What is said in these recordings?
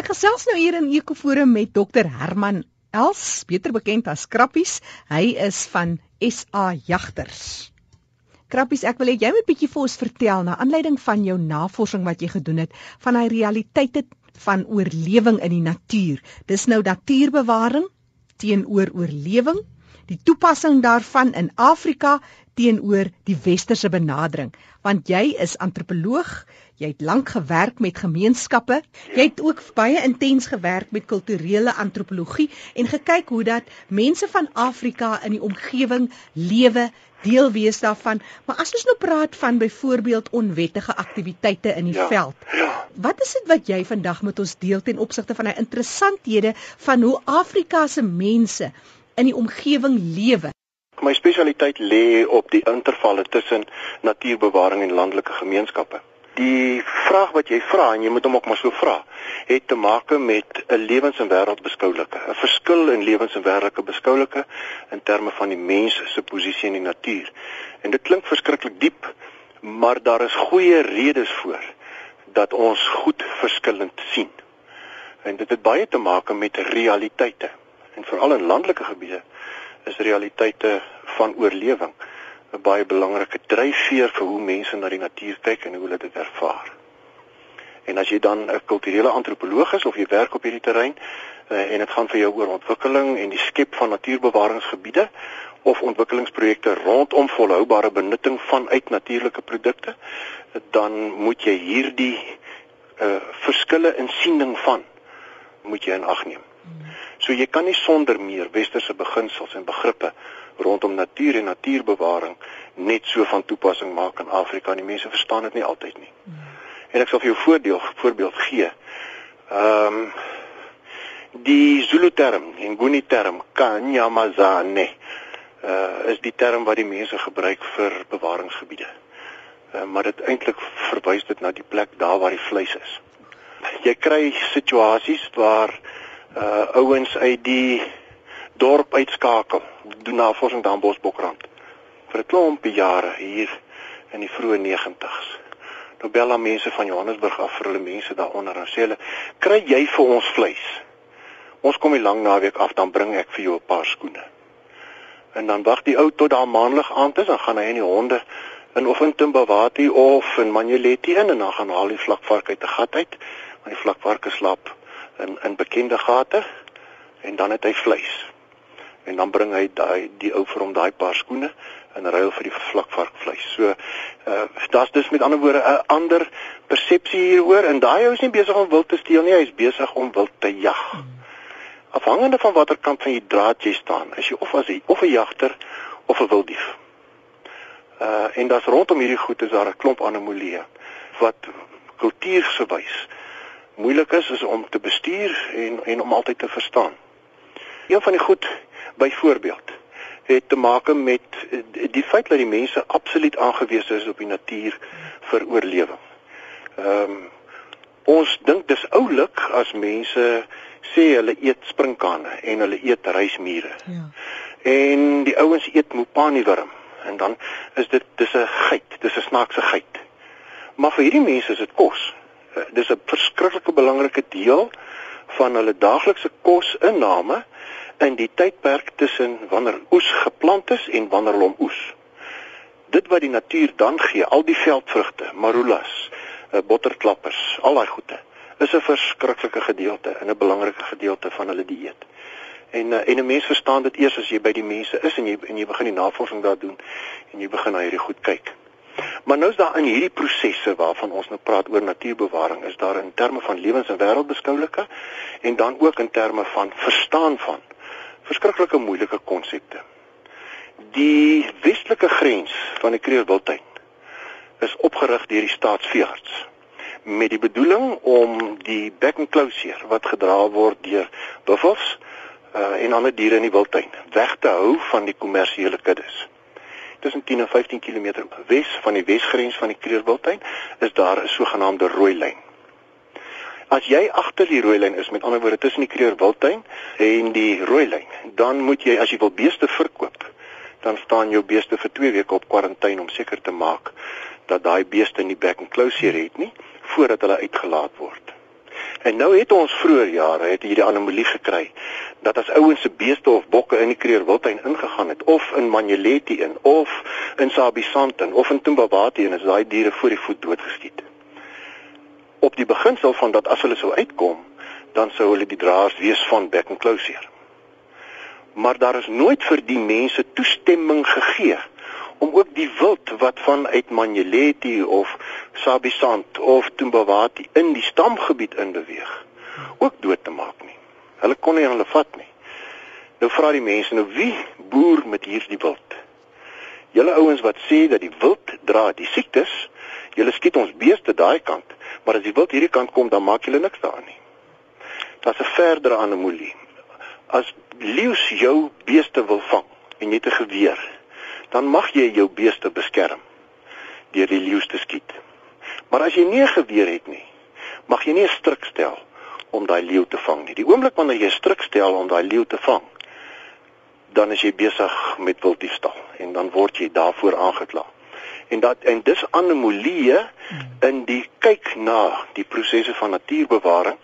Ek gesels nou hier in Ekoforum met Dr Herman Els, beter bekend as Krappies. Hy is van SA Jagters. Krappies, ek wil hê jy moet bietjie vir ons vertel na aanleiding van jou navorsing wat jy gedoen het van hy realiteite van oorlewing in die natuur. Dis nou natuurbewaring teenoor oorlewing, die toepassing daarvan in Afrika teenoor die westerse benadering. Want jy is antropoloog, jy het lank gewerk met gemeenskappe, jy het ook baie intens gewerk met kulturele antropologie en gekyk hoe dat mense van Afrika in die omgewing lewe deel wees daarvan. Maar as ons nou praat van byvoorbeeld onwettige aktiwiteite in die ja, veld. Ja. Wat is dit wat jy vandag met ons deel ten opsigte van 'n interessanthede van hoe Afrika se mense in die omgewing lewe? My spesialiteit lê op die intervalle tussen natuurbewaring en landelike gemeenskappe. Die vraag wat jy vra en jy moet hom ook maar so vra, het te maak met 'n lewens- en wêreldbeskoulike, 'n verskil in lewens- en wêreldelike beskoulike in terme van die mens se posisie in die natuur. En dit klink verskriklik diep, maar daar is goeie redes voor dat ons goed verskillend sien. En dit het baie te maak met realiteite. En veral in landelike gebiede is realiteite van oorlewing 'n baie belangrike dryfveer vir hoe mense na die natuur kyk en hoe hulle dit ervaar. En as jy dan 'n kulturele antropoloog is of jy werk op hierdie terrein uh, en dit gaan vir jou oor ontwikkeling en die skep van natuurbewaringsgebiede of ontwikkelingsprojekte rondom volhoubare benutting van uitnatuurlike produkte, dan moet jy hierdie uh, verskille in siening van moet jy in ag neem. So jy kan nie sonder meer westerse beginsels en begrippe rondom natuur en natuurbewaring net so van toepassing maak in Afrika. Die mense verstaan dit nie altyd nie. Hmm. En ek sal vir jou voordeel voorbeeld gee. Ehm um, die Zulu term, Nguni term, Kanyamazane, uh is die term wat die mense gebruik vir bewaringsgebiede. Uh, maar dit eintlik verwys dit na die plek daar waar die vleis is. Jy kry situasies waar uh ouens uit die dorp uitskakel doen navorsing daar in Bosbokrand vir 'n klompie jare hier in die vroeë 90s. Nou bel dan mense van Johannesburg af vir hulle mense daaronder en sê hulle kry jy vir ons vleis? Ons kom hier lank naweek af dan bring ek vir jou 'n paar skoene. En dan wag die ou tot daar maandag aand is en gaan hy en die honde in of in Timbawati of in Manjeletti in en dan gaan haal die vlakvark uit 'n gat uit want die vlakvarke slaap in in bekende gate en dan het hy vleis en dan bring hy daai die ou vir hom daai paar skoene in ruil vir die vlakvarkvleis. So uh daar's dus met ander woorde 'n ander persepsie hieroor en daai ou is nie besig om wild te steel nie, hy is besig om wild te jag. Afhangende van watter kant van die draad jy staan, is jy of as 'n of 'n jagter of 'n wildief. Uh en daar's rondom hierdie goed is daar 'n klomp anomalieë wat kultuurgewys moeilik is, is om te bestuur en en om altyd te verstaan. Een van die goed byvoorbeeld het te maak met die feit dat die mense absoluut aangewese is op die natuur vir oorlewing. Ehm um, ons dink dis oulik as mense sê hulle eet sprinkane en hulle eet reismure. Ja. En die ouens eet mopaniewurm en dan is dit dis 'n geit, dis 'n snaakse geit. Maar vir hierdie mense is dit kos. Eh, dis 'n verskriklike belangrike deel van hulle daaglikse kosinname in die tydperk tussen wanneer oes geplant is en wanneer hom oes. Dit wat die natuur dan gee, al die veldvrugte, marulas, eh, botterklappers, al daai goede, is 'n verskriklike gedeelte en 'n belangrike gedeelte van hulle dieet. En eh, en 'n mens verstaan dit eers as jy by die mense is en jy en jy begin die navorsing daar doen en jy begin na hierdie goed kyk. Maar nou is daar in hierdie prosesse waarvan ons nou praat oor natuurbewaring, is daar in terme van lewens- en wêreldbeskoulike en dan ook in terme van verstaan van verskriklike moeilike konsepte. Die westelike grens van die Kreerwiltuin is opgerig deur die staatsveearts met die bedoeling om die bekkenklouseer wat gedra word deur buffels uh, en ander diere in die wildtuin weg te hou van die kommersiële kuddes. Tussen 10 en 15 km wes van die wesgrens van die Kreerwiltuin is daar 'n sogenaamde rooi lyn. As jy agter die rooi lyn is, met ander woorde tussen die Kreur Wildtuin en die rooi lyn, dan moet jy as jy wil beeste verkoop, dan staan jou beeste vir 2 weke op kwarantyne om seker te maak dat daai beeste nie back and closure het nie voordat hulle uitgelaat word. En nou het ons vroeër jare het hierdie anomalie gekry dat as ouens se beeste of bokke in die Kruger Wildtuin ingegaan het of in Manjeleti in of in Sabisanten of in Tumbabati en as daai diere voor die voet doodgeskiet. Op die beginsel van dat as hulle sou uitkom, dan sou hulle die draers wees van back and closure. Maar daar is nooit vir die mense toestemming gegee om ook die wild wat vanuit Manjeleti of Sabisant of Tumbawati in die stamgebied in beweeg ook dood te maak nie. Hulle kon nie hulle vat nie. Nou vra die mense nou wie boer met hierdie wild? Julle ouens wat sê dat die wild dra die siektes, julle skiet ons beeste daai kant, maar as die wild hierdie kant kom dan maak julle niks daarin nie. Daar's 'n verdere anomalie. As leeu's jou beeste wil vang en jy het 'n geweer, dan mag jy jou beeste beskerm deur die leeu's te skiet. Maar as jy nie 'n geweer het nie, mag jy nie 'n stryk stel om daai leeu te vang nie. Die oomblik wanneer jy 'n stryk stel om daai leeu te vang, dan is jy besig met wilddiefstal en dan word jy daarvoor aangekla. En dat en dis anomalieë in die kyk na die prosesse van natuurbewaring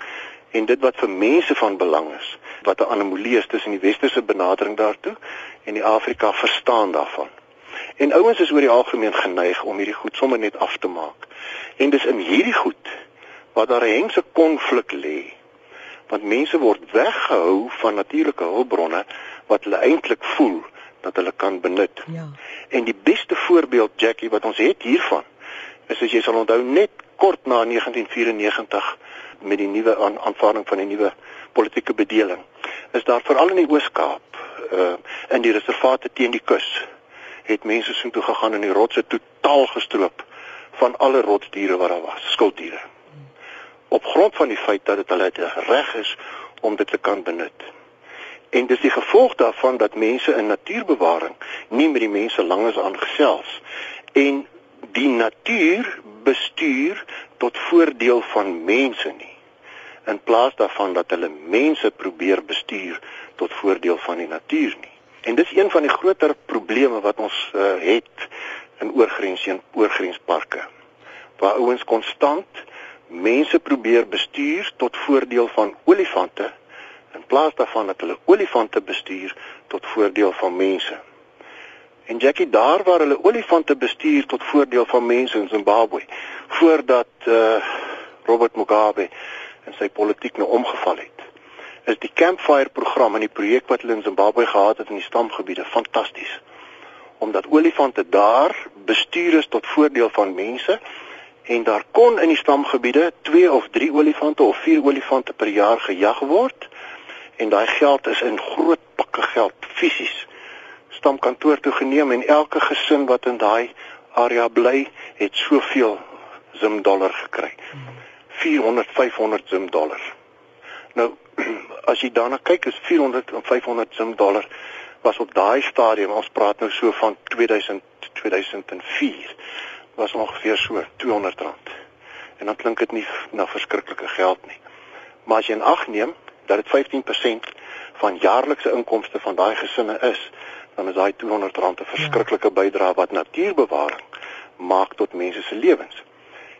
en dit wat vir mense van belang is, wat 'n anomalie is tussen die westerse benadering daartoe en die Afrika verstaan daarvan. En ouens is oor die algemeen geneig om hierdie goed sommer net af te maak. En dis in hierdie goed waar daar 'n hengse konflik lê. Want mense word weggehou van natuurlike hulpbronne wat hulle eintlik voel dat hulle kan benut. Ja. En die beste voorbeeld Jackie wat ons het hiervan is as jy sal onthou net kort na 1994 met die nuwe aan, aanvaarding van die nuwe politieke bedeling is daar veral in die Oos-Kaap uh in die reservate teen die kus het mense so toe gegaan en die rotse totaal gestroop van alle rotsdiere wat daar was, skilddiere. Op grond van die feit dat dit hulle reg is om dit te kan benut. En dis die gevolg daarvan dat mense in natuurbewaring nie met die mense langes aangesels en die natuur bestuur tot voordeel van mense nie in plaas daarvan dat hulle mense probeer bestuur tot voordeel van die natuur nie. En dis een van die groter probleme wat ons uh, het in oorgrens en oorgrensparke. Waar ouens konstant mense probeer bestuur tot voordeel van olifante in plaas daarvan dat hulle olifante bestuur tot voordeel van mense. En Jackie daar waar hulle olifante bestuur tot voordeel van mense in Zimbabwe voordat uh, Robert Mugabe en sy politiek nou omgeval het is die Campfire program en die projek wat hulle in Zimbabwe gehad het in die stamgebiede fantasties. Omdat olifante daar bestuur is tot voordeel van mense en daar kon in die stamgebiede 2 of 3 olifante of 4 olifante per jaar gejag word en daai geld is in groot pakke geld fisies stamkantoor toe geneem en elke gesin wat in daai area bly het soveel zim dollar gekry. 400 500 zim dollar. Nou as jy daarna kyk is 400 en 500 sim dollar was op daai stadium ons praat nou so van 2000 2004 was ongeveer so 200 rand. En dan klink dit nie na verskriklike geld nie. Maar as jy in ag neem dat dit 15% van jaarlikse inkomste van daai gesinne is, dan is daai 200 rand 'n verskriklike bydrae wat natuurbewaring maak tot mense se lewens.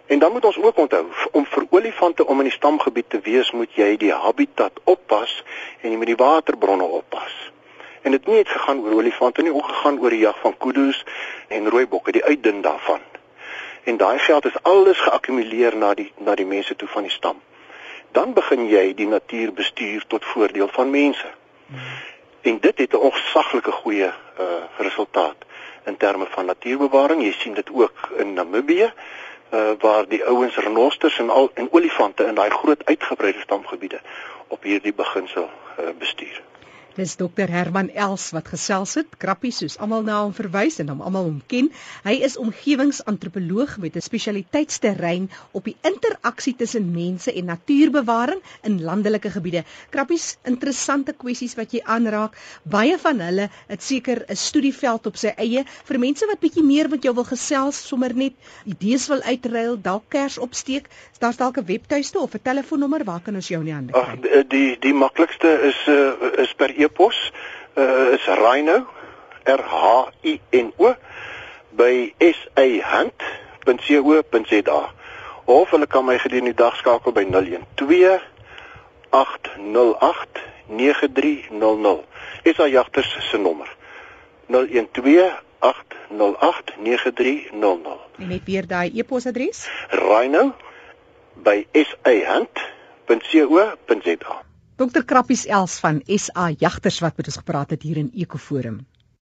En dan moet ons ook onthou om vir olifante om in die stamgebied te wees, moet jy die habitat oppas en jy moet die waterbronne oppas. En dit nie net gegaan oor olifante nie, ook gegaan oor die jag van kudu's en rooibokke, die uitdun daarvan. En daai geld is alles geakkumuleer na die na die mense toe van die stam. Dan begin jy die natuur bestuur tot voordeel van mense. En dit het 'n ongesaglike goeie uh resultaat in terme van natuurbewaring. Jy sien dit ook in Namibië uh, waar die ouens renosters en al en olifante in daai groot uitgebreide stamgebiede op hierdie beginsel uh, bestuur. Dis dokter Herman Els wat gesels het, Krappie soos almal na hom verwys en hom almal hom ken. Hy is omgewingsantropoloog met 'n spesialiteitsterrein op die interaksie tussen mense en natuurbewaring in landelike gebiede. Krappies, interessante kwessies wat jy aanraak. Baie van hulle het seker 'n studieveld op sy eie vir mense wat bietjie meer met jou wil gesels, sommer net idees wil uitruil, dalk kers opsteek. Daar's dalk 'n webtuiste of 'n telefoonnommer waar kan ons jou in die hande kry? Ag die die, maklikste is uh, is per e-pos uh, is Rhino R H I N O by sahand.co.za of hulle kan my gedurende die dag skakel by 012 808 9300. Is al jagters se nommer. 012 808 9300. En net weer daai e-posadres? Rhino by sahand.co.za. Dr Krappies Els van SA Jagters wat met ons gepraat het hier in Ekoforum.